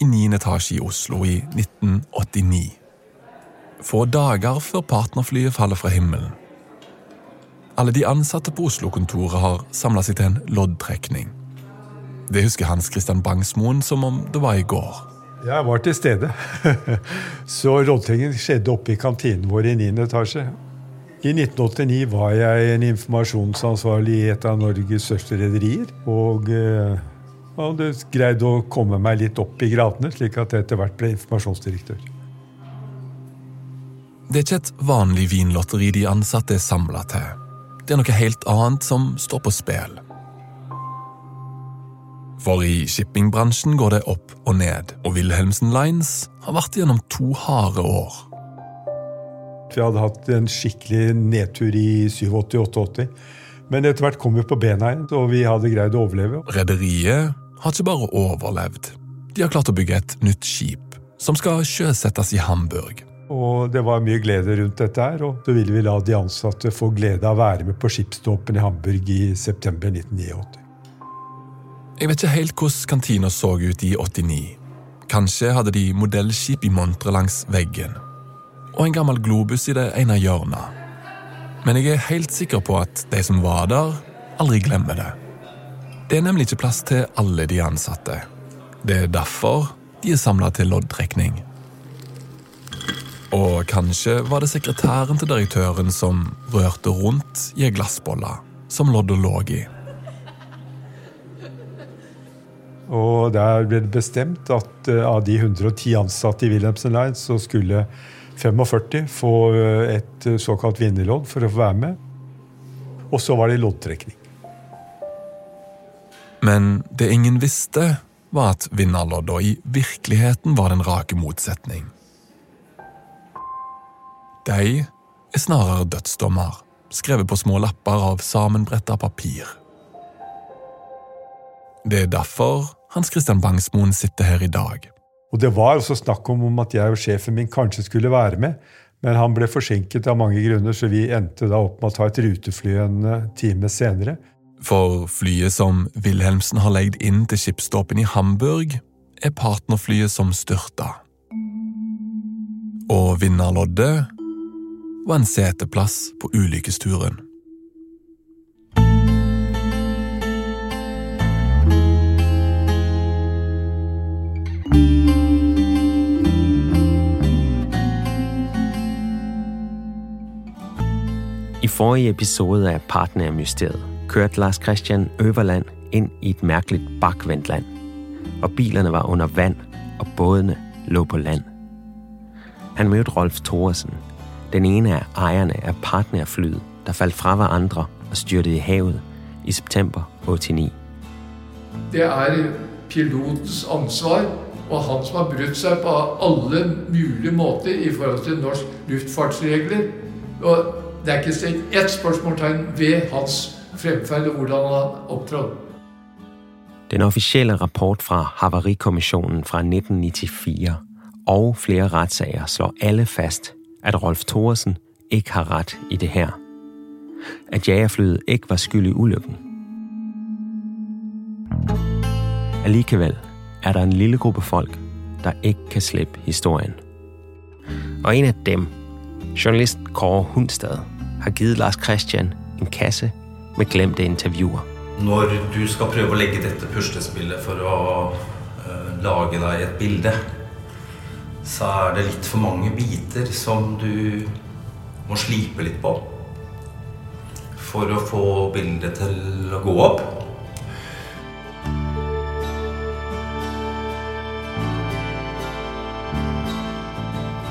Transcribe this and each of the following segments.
i 9. etasje i Oslo i 1989. Få dager før partnerflyet faller fra himmelen. Alle de ansatte på Oslo-kontoret har samla seg til en loddtrekning. Det husker Hans Christian Bangsmoen som om det var i går. Jeg var til stede. Så loddtrekningen skjedde oppe i kantinen vår i 9. etasje. I 1989 var jeg en informasjonsansvarlig i et av Norges største rederier. Og eh, det greide å komme meg litt opp i gradene, slik at jeg etter hvert ble informasjonsdirektør. Det er ikke et vanlig vinlotteri de ansatte er samla til. Det er noe helt annet som står på spill. For i shippingbransjen går det opp og ned, og Wilhelmsen Lines har vært gjennom to harde år. Vi hadde hatt en skikkelig nedtur i 87-88. Men etter hvert kom vi på bena igjen, og vi hadde greid å overleve. Rederiet har ikke bare overlevd. De har klart å bygge et nytt skip, som skal sjøsettes i Hamburg. Og det var mye glede rundt dette her, og så ville vi la de ansatte få glede av å være med på skipsdåpen i Hamburg i september 1989. Jeg vet ikke helt hvordan kantina så ut i 89. Kanskje hadde de modellskip i montre langs veggen. Og en gammel globus i det ene hjørnet. Men jeg er helt sikker på at de som var der, aldri glemmer det. Det er nemlig ikke plass til alle de ansatte. Det er derfor de er samla til loddtrekning. Og kanskje var det sekretæren til direktøren som rørte rundt i ei glassbolle som loddet lå i. Og der ble det bestemt at uh, av de 110 ansatte i Wilhelmsen Line, så skulle 45 få uh, et uh, såkalt vinnerlodd for å få være med. Og så var det loddtrekning. Men det ingen visste, var at vinnerlodda i virkeligheten var den rake motsetning. De er snarere dødsdommer, skrevet på små lapper av sammenbretta papir. Det er derfor Hans Christian Bangsmoen sitter her i dag. Og Det var også snakk om at jeg og sjefen min kanskje skulle være med, men han ble forsinket av mange grunner, så vi endte da opp med å ta et rutefly en time senere. For flyet som Wilhelmsen har leid inn til skipsdåpen i Hamburg, er partnerflyet som styrta. Og vinnerloddet var en seteplass på ulykkesturen. I forrige episode af Partnermysteriet kørte Lars Christian Øverland ind i et mærkeligt bakvendt land, og bilerne var under vand, og bådene lå på land. Han mødte Rolf Thoresen, den ene af ejerne af partnerflyet, der faldt fra hverandre og styrtede i havet i september 89. Det er pilotens ansvar, og han som har brutt seg på alle mulige måter i forhold til norsk luftfartsregler. Og det er ikke stilt ett spørsmålstegn ved hans fremferd og hvordan han opptrådte. Den officielle rapport fra Havarikommissionen fra 1994 og flere retssager slår alle fast, at Rolf Thoresen ikke har rett i det her. At jagerflyet ikke var skyld i ulykken. Allikevel er der en lille gruppe folk, der ikke kan slippe historien. Og en av dem, journalist Kåre Hundstad, har gitt Lars Christian en kasse med glemte intervjuer. Når du skal prøve å legge dette puslespillet for å uh, lage deg et bilde, så er det litt for mange biter som du må slipe litt på for å få bildet til å gå opp.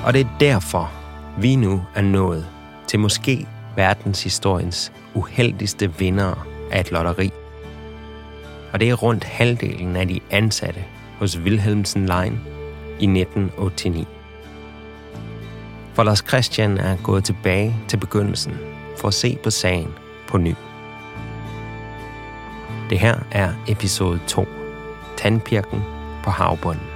Og det er derfor, vi nå er nået til måske verdenshistoriens uheldigste vindere af et lotteri. Og det er rundt halvdelen af de ansatte hos Wilhelmsen Line i 1989. For Lars Christian er gået tilbage til begyndelsen for at se på sagen på ny. Det her er episode 2. Tandpirken på havbunden.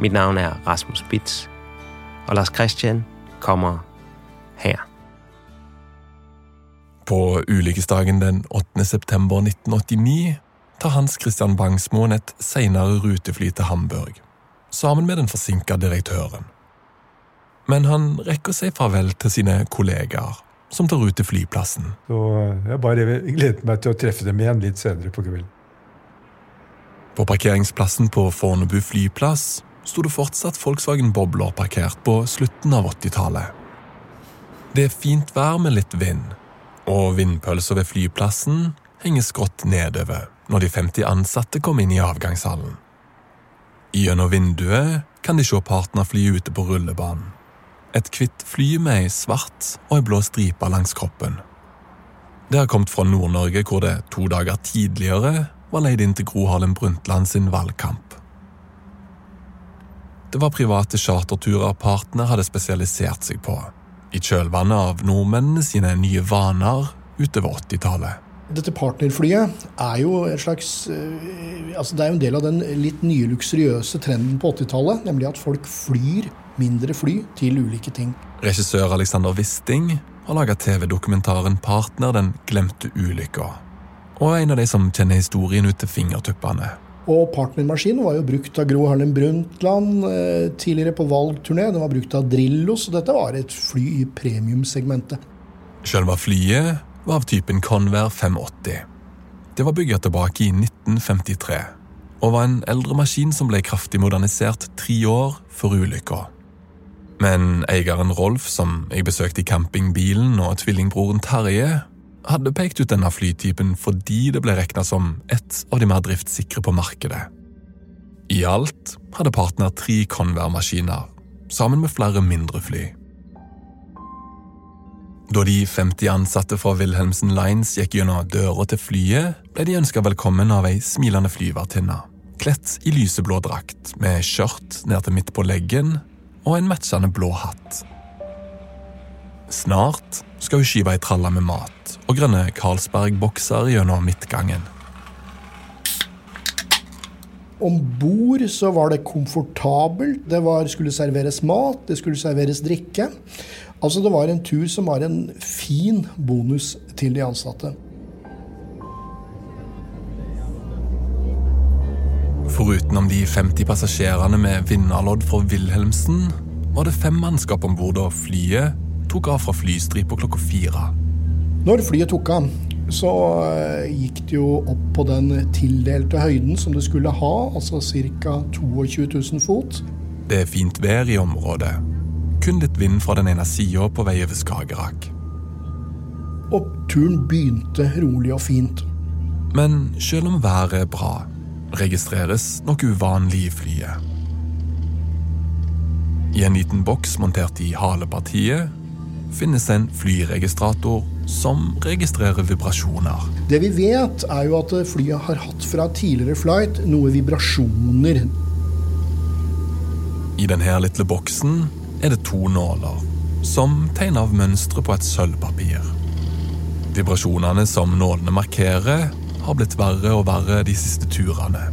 Mit navn er Rasmus Spitz, og Lars Christian kommer her. På ulykkesdagen den 8. september 1989 tar Hans Christian Bangsmoen et senere rutefly til Hamburg, sammen med den forsinka direktøren. Men han rekker seg farvel til sine kollegaer, som tar ut til flyplassen. Så jeg bare gledet meg til å treffe dem igjen litt senere på kvelden. På parkeringsplassen på Fornebu flyplass sto det fortsatt Volkswagen Bobler parkert på slutten av 80-tallet. Det er fint vær med litt vind, og vindpølser ved flyplassen henger skrått nedover når de 50 ansatte kom inn i avgangshallen. Gjennom vinduet kan de se partnerflyet ute på rullebanen. Et hvitt fly med ei svart og ei blå stripe langs kroppen. Det har kommet fra Nord-Norge, hvor det to dager tidligere var leid inn til Gro Harlem Brundtland sin valgkamp. Det var private charterturer partene hadde spesialisert seg på, i kjølvannet av nordmennene sine nye vaner utover 80-tallet. Dette partnerflyet er jo en slags altså Det er jo en del av den litt nye luksuriøse trenden på 80-tallet, nemlig at folk flyr mindre fly til ulike ting. Regissør Alexander Wisting har laga TV-dokumentaren 'Partner den glemte ulykka', og er en av de som kjenner historien ut til fingertuppene. Og partnermaskinen var jo brukt av Gro Harlem Brundtland eh, tidligere på valgturné. Den var brukt av Drillo, så dette var et fly i premiumsegmentet. Selve flyet var av typen Convair 580. Det var bygget tilbake i 1953, og var en eldre maskin som ble kraftig modernisert tre år før ulykka. Men eieren Rolf, som jeg besøkte i campingbilen, og tvillingbroren Terje, hadde pekt ut denne flytypen fordi det ble regna som et av de mer driftssikre på markedet. I alt hadde partner tre Convair-maskiner, sammen med flere mindre fly. Da de 50 ansatte fra Wilhelmsen Lines gikk gjennom døra til flyet, ble de ønska velkommen av ei smilende flyvertinne, kledt i lyseblå drakt, med skjørt ned til midt på leggen og en matchende blå hatt. Snart skal hun skyve ei tralle med mat og grønne Carlsberg-bokser gjennom midtgangen. Om bord så var det komfortabelt. Det var, skulle serveres mat, det skulle serveres drikke. Altså Det var en tur som var en fin bonus til de ansatte. Foruten om de 50 passasjerene med vinnerlodd fra Wilhelmsen, var det fem mannskap om bord da flyet tok av fra flystripa klokka fire. Når flyet tok av, så gikk det jo opp på den tildelte høyden som det skulle ha, altså ca. 22 000 fot. Det er fint vær i området. Kun litt vind fra den ene sida på vei over Skagerrak. Og turen begynte rolig og fint. Men selv om været er bra, registreres noe uvanlig i flyet. I en liten boks montert i halepartiet finnes en flyregistrator som registrerer vibrasjoner. Det vi vet, er jo at flyet har hatt fra tidligere flight noe vibrasjoner. I denne lille boksen er det to nåler, som tegner av mønstre på et sølvpapir. Vibrasjonene som nålene markerer, har blitt verre og verre de siste turene.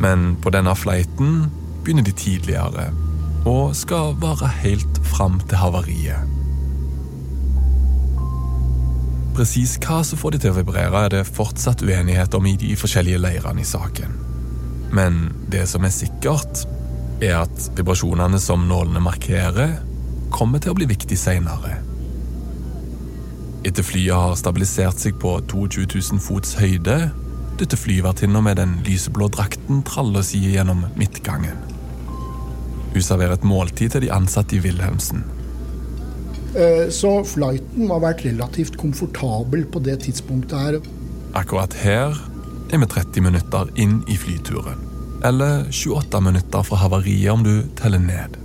Men på denne flighten begynner de tidligere, og skal vare helt fram til havariet. Presis hva som får de til å vibrere, er det fortsatt uenighet om i de forskjellige leirene i saken. Men det som er sikkert, er at vibrasjonene som nålene markerer, kommer til å bli viktig seinere. Etter flyet har stabilisert seg på 22 000 fots høyde, dytter flyvertinna med den lyseblå drakten tralla si gjennom midtgangen. Hun serverer et måltid til de ansatte i Wilhelmsen. Eh, så flighten har vært relativt komfortabel på det tidspunktet her. Akkurat her er vi 30 minutter inn i flyturen. Eller 28 minutter fra havariet om du teller ned.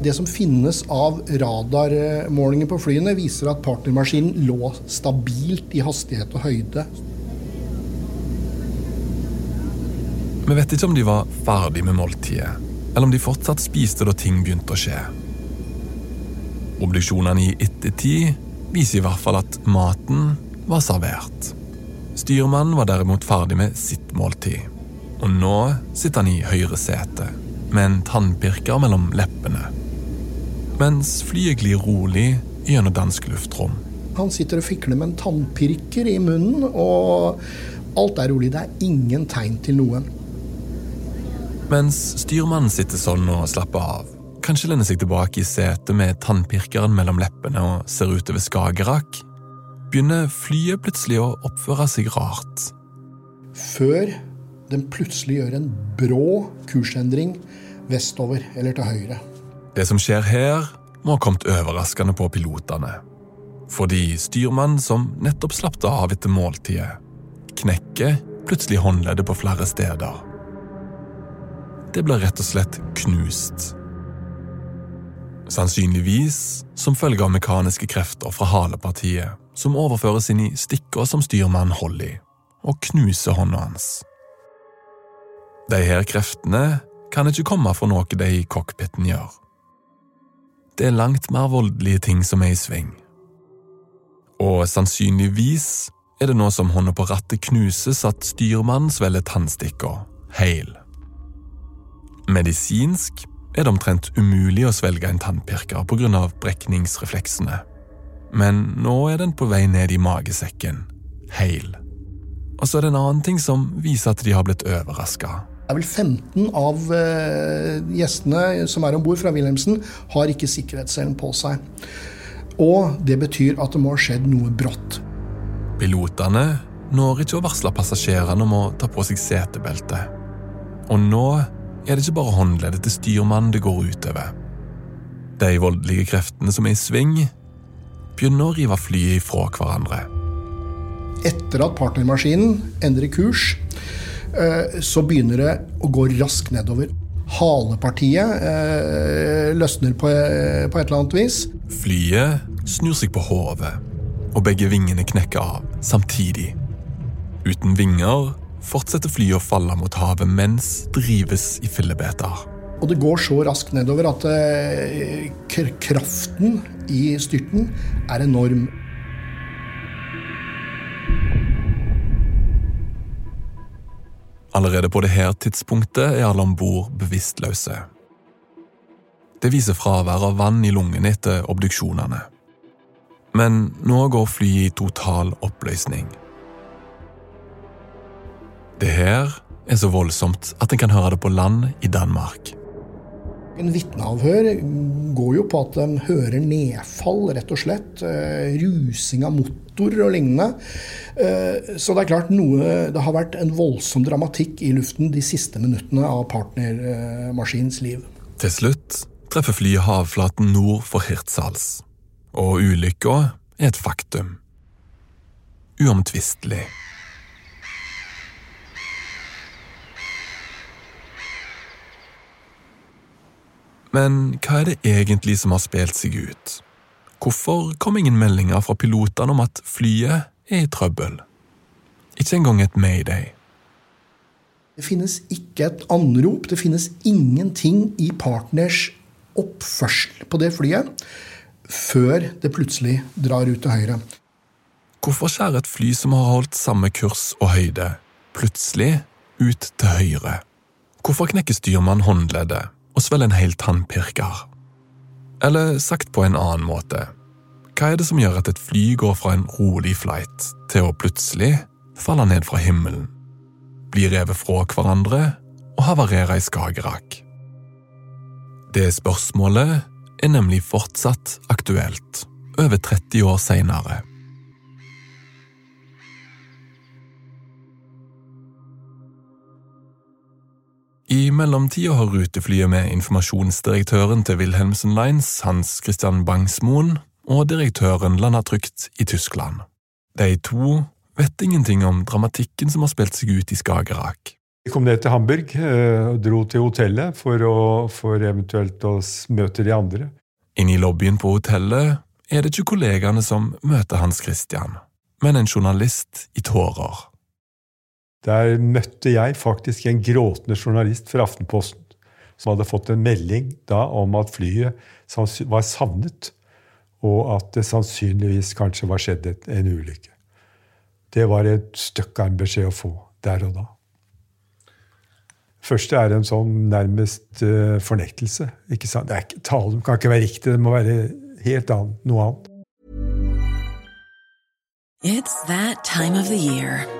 Det som finnes av radarmålinger på flyene, viser at partnermaskinen lå stabilt i hastighet og høyde. Vi vet ikke om de var ferdig med måltidet, eller om de fortsatt spiste da ting begynte å skje. Obduksjonene i ettertid viser i hvert fall at maten var servert. Styrmannen var derimot ferdig med sitt måltid, og nå sitter han i høyre sete med en tannpirker mellom leppene. Mens flyet glir rolig gjennom dansk luftrom. Han sitter og fikler med en tannpirker i munnen, og alt er rolig. Det er ingen tegn til noe. Mens styrmannen sitter sånn og slapper av, kanskje lener seg tilbake i setet med tannpirkeren mellom leppene og ser utover Skagerrak, begynner flyet plutselig å oppføre seg rart. Før den plutselig gjør en brå kursendring vestover eller til høyre. Det som skjer her, må ha kommet overraskende på pilotene. Fordi styrmannen som nettopp slapp av etter måltidet, knekker plutselig håndleddet på flere steder. Det ble rett og slett knust. Sannsynligvis som følge av mekaniske krefter fra halepartiet, som overføres inn i stikker som styrmannen holder i, og knuser hånda hans. De her kreftene kan ikke komme fra noe de i cockpiten gjør. Det er langt mer voldelige ting som er i sving. Og sannsynligvis er det nå som hånda på rattet knuses at styrmannen svelger tannstikka, heil. Medisinsk er det omtrent umulig å svelge en tannpirker pga. brekningsrefleksene. Men nå er den på vei ned i magesekken, heil. Og så er det en annen ting som viser at de har blitt overraska. Det er vel 15 av eh, gjestene som er om bord fra Wilhelmsen, har ikke sikkerhetsselen på seg. Og det betyr at det må ha skjedd noe brått. Pilotene når ikke å varsle passasjerene om å ta på seg setebelte. Og nå er det ikke bare håndleddet til styrmannen det går utover. De voldelige kreftene som er i sving, begynner å rive flyet ifra hverandre. Etter at partnermaskinen endrer kurs, eh, så begynner det å gå raskt nedover. Halepartiet eh, løsner på, eh, på et eller annet vis. Flyet snur seg på hodet, og begge vingene knekker av samtidig. Uten vinger fortsetter flyet å falle mot havet mens drives i fillebeter. Og det går så raskt nedover at kraften i styrten er enorm. Allerede på dette tidspunktet er alle om bord bevisstløse. Det viser fravær av vann i lungene etter obduksjonene. Men nå går flyet i total oppløsning. Det her er så voldsomt at en kan høre det på land i Danmark. En vitneavhør går jo på at de hører nedfall, rett og slett. Rusing av motor og lignende. Så det er klart noe, det har vært en voldsom dramatikk i luften de siste minuttene av partnermaskinens liv. Til slutt treffer flyet havflaten nord for Hirtshals. Og ulykka er et faktum. Uomtvistelig. Men hva er det egentlig som har spilt seg ut? Hvorfor kom ingen meldinger fra pilotene om at flyet er i trøbbel? Ikke engang et mayday. Det finnes ikke et anrop, det finnes ingenting i partners oppførsel på det flyet før det plutselig drar ut til høyre. Hvorfor skjærer et fly som har holdt samme kurs og høyde, plutselig ut til høyre? Hvorfor knekker styrmannen håndleddet og svelger en hel tannpirker? Eller sagt på en annen måte, hva er det som gjør at et fly går fra en rolig flight til å plutselig falle ned fra himmelen, bli revet fra hverandre og havarere i Skagerrak? Det spørsmålet er nemlig fortsatt aktuelt, over 30 år seinere. I mellomtida har ruteflyet med informasjonsdirektøren til Wilhelmsen Lines, Hans Christian Bangsmoen, og direktøren landa trygt i Tyskland. De to vet ingenting om dramatikken som har spilt seg ut i Skagerrak. Vi kom ned til Hamburg eh, og dro til hotellet for, å, for eventuelt å møte de andre. Inne i lobbyen på hotellet er det ikke kollegaene som møter Hans Christian, men en journalist i tårer. Der møtte jeg faktisk en gråtende journalist fra Aftenposten som hadde fått en melding da om at flyet var savnet, og at det sannsynligvis kanskje var skjedd en ulykke. Det var et støkk av en beskjed å få der og da. Første er en sånn nærmest uh, fornektelse. Ikke sant? Ikke, talen kan ikke være riktig, det må være helt annet, noe annet. It's that time of the year.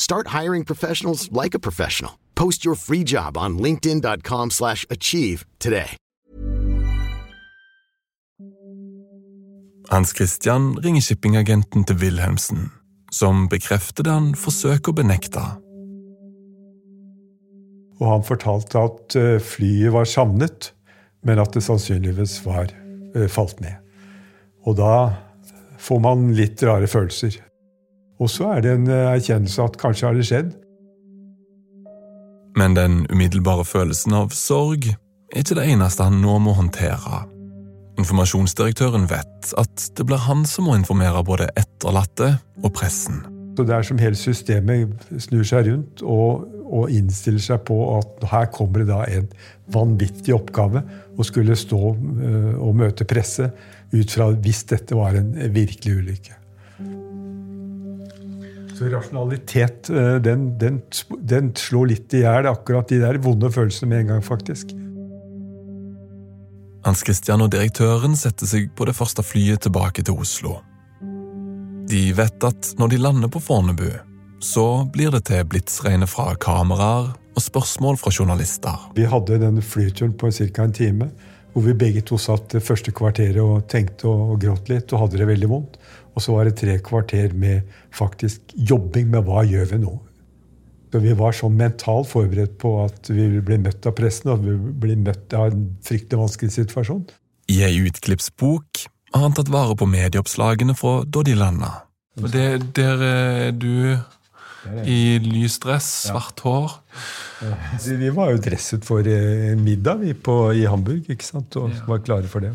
Start hiring professionals like a professional. Post your free job on linkedin.com/achieve slash achieve today. Hans Christian ringer shippingagenten til Wilhelmsen, som bekrefter det han forsøker å benekte. Og han fortalte at eh, flyet var savnet, men at det sannsynligvis var eh, falt ned. Og da får man litt rare følelser. Og så er det en eh, erkjennelse at kanskje har det skjedd. Men den umiddelbare følelsen av sorg er ikke det eneste han nå må håndtere. Informasjonsdirektøren vet at det blir han som må informere både etterlatte og pressen. Så Det er som hele systemet snur seg rundt og, og innstiller seg på at her kommer det da en vanvittig oppgave å skulle stå uh, og møte presse ut fra hvis dette var en virkelig ulykke. Så rasjonalitet, uh, den, den, den slår litt i hjel akkurat de der vonde følelsene med en gang, faktisk. Hans Christian og direktøren setter seg på det første flyet tilbake til Oslo. De vet at når de lander på Fornebu, så blir det til blitsregnet fra kameraer og spørsmål fra journalister. Vi hadde den flyturen på ca. en time, hvor vi begge to satt det første kvarteret og tenkte og, og gråt litt og hadde det veldig vondt. Og så var det tre kvarter med faktisk jobbing med hva gjør vi nå. Så vi var sånn mentalt forberedt på at vi ble møtt av pressen, og vi ble møtt av en fryktelig vanskelig situasjon. I ei utklippsbok har han tatt vare på medieoppslagene fra da de landa. Det, der er du i lys dress, svart hår. Vi var jo dresset for eh, middag vi på, i Hamburg ikke sant? og var klare for det.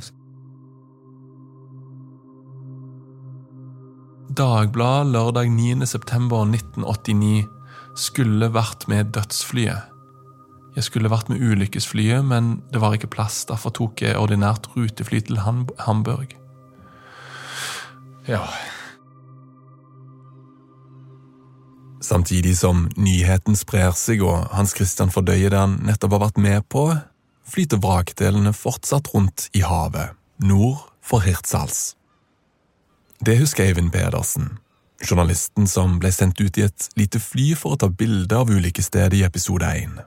Dagbladet lørdag 9.9.1989 skulle vært med dødsflyet. Jeg skulle vært med ulykkesflyet, men det var ikke plass. Derfor tok jeg ordinært rutefly til Hamburg. Ja Samtidig som nyheten sprer seg og Hans Christian fordøyer det han nettopp har vært med på, flyter vrakdelene fortsatt rundt i havet, nord for Hirtshals. Det husker Eivind Pedersen, journalisten som ble sendt ut i et lite fly for å ta bilde av ulike steder i episode 1.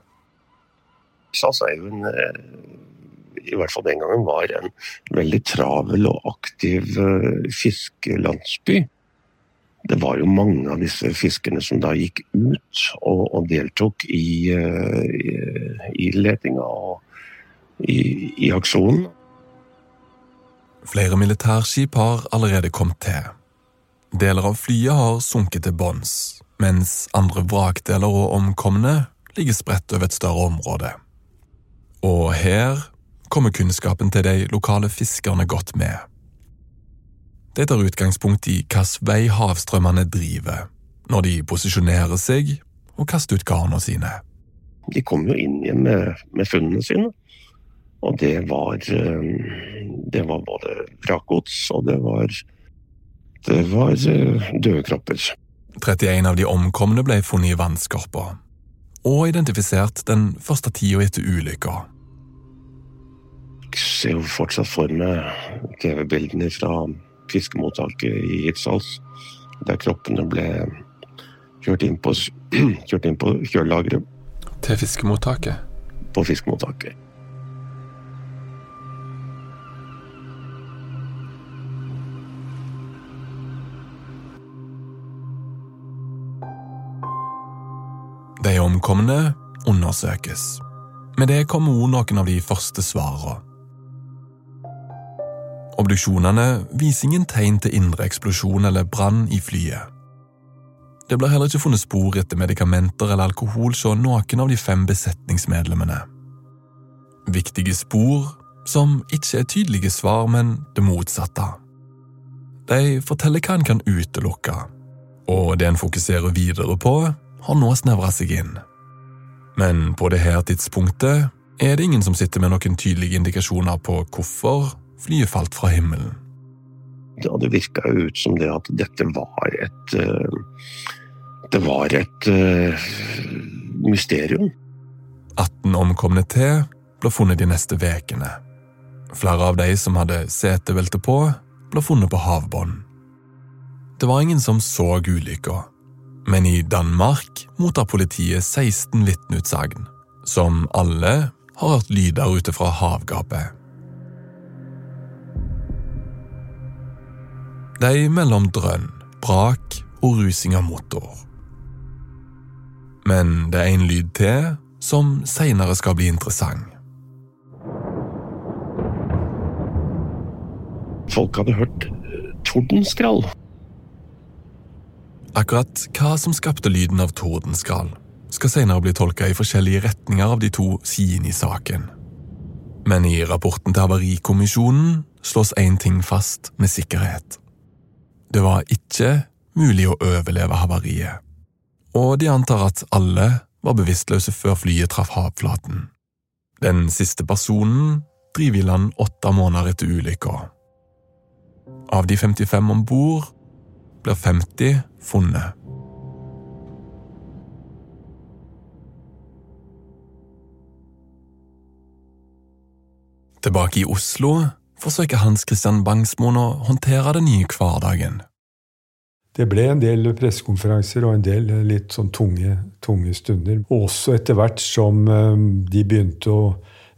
Hirtshals Eivind, eh, i hvert fall den gangen, var en veldig travel og aktiv eh, fiskelandsby. Det var jo mange av disse fiskerne som da gikk ut og, og deltok i, uh, i, i letinga og i, i aksjonen. Flere militærskip har allerede kommet til. Deler av flyet har sunket til bunns, mens andre vrakdeler og omkomne ligger spredt over et større område. Og her kommer kunnskapen til de lokale fiskerne godt med. De tar utgangspunkt i hvilken vei havstrømmene driver, når de posisjonerer seg og kaster ut garnene sine. De kom jo inn igjen med, med funnene sine, og det var, eh, det var både vrakgods og det var, det var eh, døde kropper. 31 av de omkomne ble funnet i vannskorpa, og identifisert den første tida etter ulykka. Jeg ser jo fortsatt for meg TV-bildene fra fiskemottaket i Hirtshals, der kroppene ble kjørt inn på, kjørt inn på kjølelageret. Til fiskemottaket? På fiskemottaket. Omkomne undersøkes. Med det kommer også noen av de første svarene. Obduksjonene viser ingen tegn til indre eksplosjon eller brann i flyet. Det blir heller ikke funnet spor etter medikamenter eller alkohol hos noen av de fem besetningsmedlemmene. Viktige spor som ikke er tydelige svar, men det motsatte. De forteller hva en kan utelukke, og det en fokuserer videre på, har nå snevra seg inn. Men på det her tidspunktet er det ingen som sitter med noen tydelige indikasjoner på hvorfor flyet falt fra himmelen. Ja, det virka ut som det at dette var et uh, Det var et uh, mysterium. 18 omkomne til ble funnet de neste ukene. Flere av de som hadde setebelte på, ble funnet på havbunnen. Det var ingen som så ulykka, men i Danmark mottar politiet 16 vitneutsagn, som alle har hørt lyder ute fra havgapet. De mellom drønn, brak og rusing av motor. Men det er en lyd til som seinere skal bli interessant. Folk hadde hørt eh, tordenskrall. Akkurat hva som skapte lyden av tordenskral, skal senere bli tolka i forskjellige retninger av de to sidene i saken. Men i rapporten til Havarikommisjonen slås én ting fast med sikkerhet. Det var ikke mulig å overleve havariet, og de antar at alle var bevisstløse før flyet traff havflaten. Den siste personen driver i land åtte måneder etter ulykka. Av de 55 om bord blir 50 funnet. Tilbake i Oslo forsøker Hans Christian Bangsmoen å håndtere den nye hverdagen. Det ble en del pressekonferanser og en del litt sånn tunge, tunge stunder. Også etter hvert som de begynte å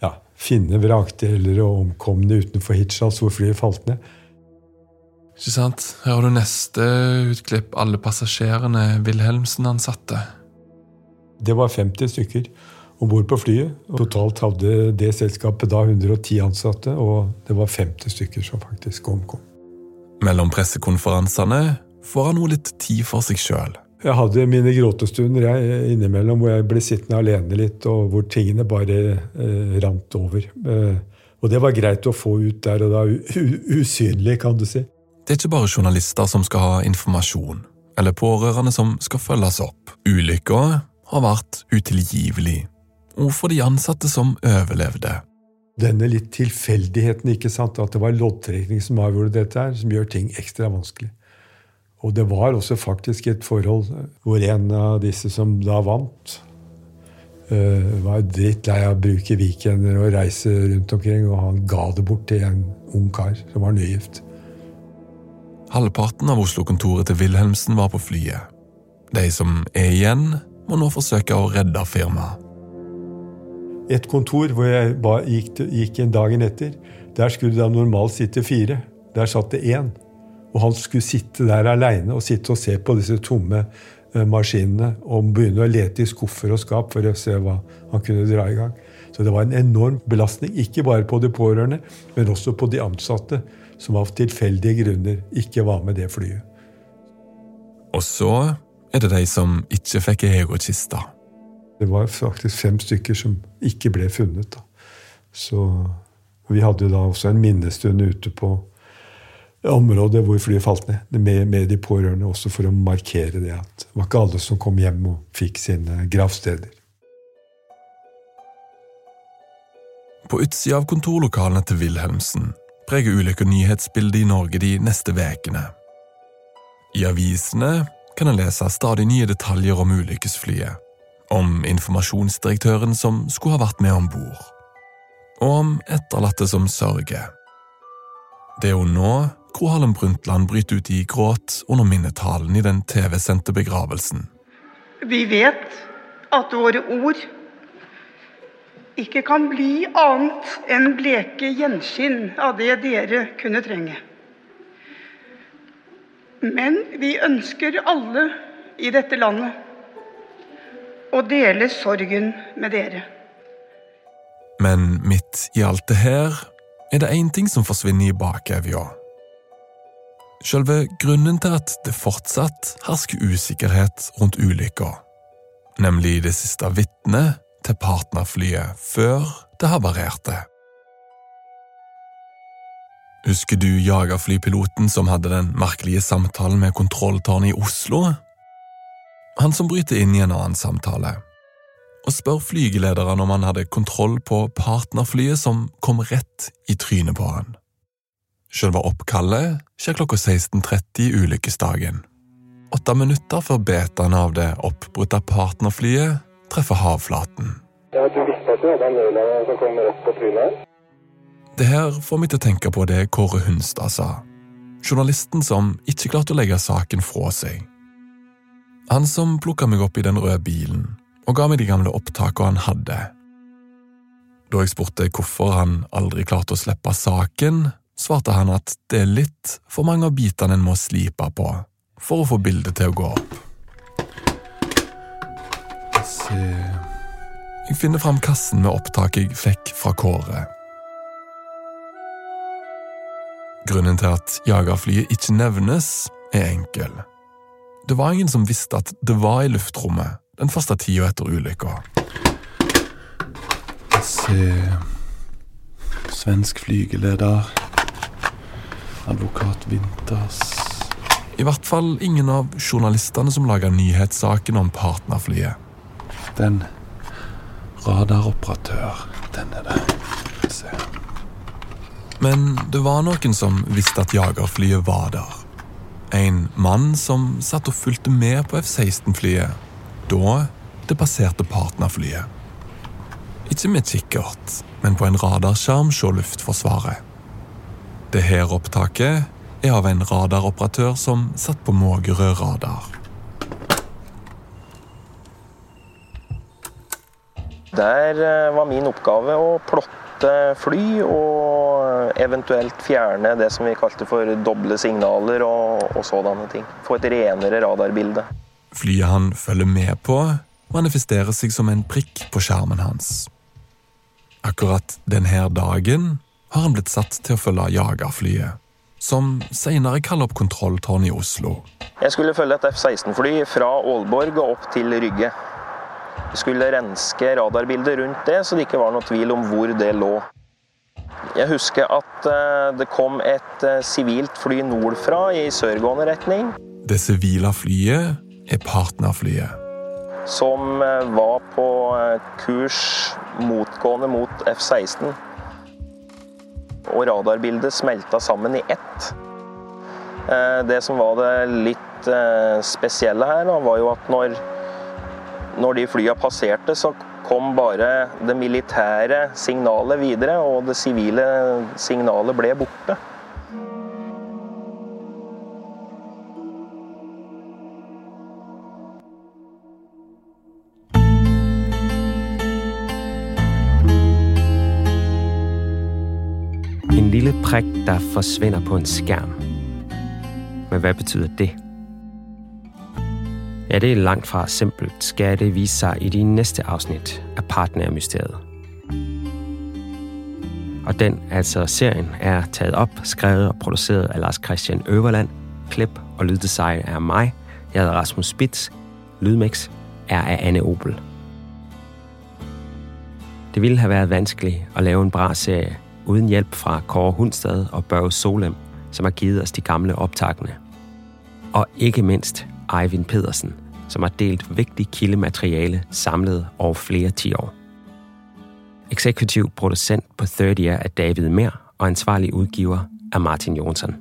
ja, finne vrakdeler og omkomne utenfor Hitchhals hvor flyet falt ned. Ikke sant? Her har du neste utklipp. Alle passasjerene Wilhelmsen ansatte. Det var 50 stykker om bord på flyet. Totalt hadde det selskapet da 110 ansatte, og det var 50 stykker som faktisk omkom. Mellom pressekonferansene får han noe litt tid for seg sjøl. Jeg hadde mine gråtestunder jeg, innimellom hvor jeg ble sittende alene litt, og hvor tingene bare eh, rant over. Eh, og det var greit å få ut der og da. Usynlig, kan du si. Det er ikke bare journalister som skal ha informasjon, eller pårørende som skal følges opp. Ulykka har vært utilgivelig, og for de ansatte som overlevde. Denne litt tilfeldigheten, ikke sant, at det var loddtrekning som avgjorde dette, her, som gjør ting ekstra vanskelig. Og det var også faktisk et forhold hvor en av disse som da vant, uh, var drittlei av å bruke weekender og reise rundt omkring, og han ga det bort til en ung kar som var nygift. Halvparten av Oslo-kontoret til Wilhelmsen var på flyet. De som er igjen, må nå forsøke å redde firmaet. Et kontor hvor jeg gikk, gikk dagen etter, der skulle det normalt sitte fire. Der satt det én. Og han skulle sitte der aleine og sitte og se på disse tomme uh, maskinene og begynne å lete i skuffer og skap for å se hva han kunne dra i gang. Så det var en enorm belastning, ikke bare på de pårørende, men også på de ansatte, som av tilfeldige grunner ikke var med det flyet. Og så er det de som ikke fikk egen. Det var faktisk fem stykker som ikke ble funnet. Da. Så vi hadde da også en minnestund ute på området hvor flyet falt ned, med, med, de pårørende, også for å markere det at det var ikke alle som kom hjem og fikk sine gravsteder. På utsida av kontorlokalene til Wilhelmsen preger nyhetsbildet i Norge de neste ukene. I avisene kan en lese stadig nye detaljer om ulykkesflyet, om informasjonsdirektøren som skulle ha vært med om bord, og om etterlatte som sørger. Det er jo nå Gro Harlem Brundtland bryter ut i gråt under minnetalen i den TV-sendte begravelsen. Vi vet at våre ord ikke kan bli annet enn bleke gjenskinn av det dere kunne trenge. Men vi ønsker alle i dette landet å dele sorgen med dere. Men midt i alt det her er det én ting som forsvinner i bakevja. Selve grunnen til at det fortsatt hersker usikkerhet rundt ulykka, nemlig det siste vitnet til partnerflyet før det havarerte. Husker du jagerflypiloten som hadde den merkelige samtalen med kontrolltårnet i Oslo? Han som bryter inn i en annen samtale og spør flygelederen om han hadde kontroll på partnerflyet som kom rett i trynet på han. Selve oppkallet skjer klokka 16.30 ulykkesdagen. Åtte minutter før betaen av det oppbrutte partnerflyet treffer havflaten. Ja, du visste at hadde en nødland som kom rett på trynet? Det her får meg til å tenke på det Kåre Hunstad sa. Journalisten som ikke klarte å legge saken fra seg. Han som plukka meg opp i den røde bilen og ga meg de gamle opptakene han hadde. Da jeg spurte hvorfor han aldri klarte å slippe saken, svarte han at det er litt for mange av bitene en må slipe på for å få bildet til å gå opp. Se Jeg finner fram kassen med opptak jeg fikk fra Kåre. Grunnen til at jagerflyet ikke nevnes, er enkel. Det var ingen som visste at det var i luftrommet den første tida etter ulykka. Se Svensk flygeleder Advokat Winters I hvert fall ingen av journalistene som laga nyhetssaken om partnerflyet. Den radaroperatør, den er det. Se. Men det var noen som visste at jagerflyet var der. En mann som satt og fulgte med på F-16-flyet da det passerte partnerflyet. Ikke med kikkert, men på en radarskjerm se Luftforsvaret. Det her opptaket er av en radaroperatør som satt på Mågerø radar. Der eh, var min oppgave å plotte fly og eventuelt fjerne det som vi kalte for doble signaler og, og sådanne ting. Få et renere radarbilde. Flyet han følger med på, manifesterer seg som en prikk på skjermen hans. Akkurat denne dagen har han blitt satt til å følge jagerflyet, som senere kaller opp kontrolltårnet i Oslo. Jeg skulle følge et F-16-fly fra Aalborg og opp til Rygge. Skulle renske radarbildet rundt det, så det ikke var noe tvil om hvor det lå. Jeg husker at eh, det kom et eh, sivilt fly nordfra i sørgående retning. Det sivile flyet er partnerflyet. Som eh, var på kurs motgående mot F-16. Og radarbildet smelta sammen i ett. Det som var det litt spesielle her, var jo at når når de flya passerte, så kom bare det militære signalet videre, og det sivile signalet ble borte. En lille prik, der forsvinder på en skærm. Men hva betyder det? Ja, det er langt fra simpelt, skal det vise sig i de næste afsnit af Partnermysteriet. Og den, altså serien, er taget op, skrevet og produceret af Lars Christian Øverland. Klip og lyddesign er mig. Jeg hedder Rasmus Spitz. Lydmix er af Anne Opel. Det ville have været vanskeligt at lave en bra serie uden hjælp fra Kåre Hundstad og Børge Solem, som har givet os de gamle opptakene. Og ikke mindst Eivind Pedersen, som har delt vigtig kildemateriale samlet over flere ti år. Eksekutiv producent på 30 er David Mer og ansvarlig udgiver er Martin Jonsson.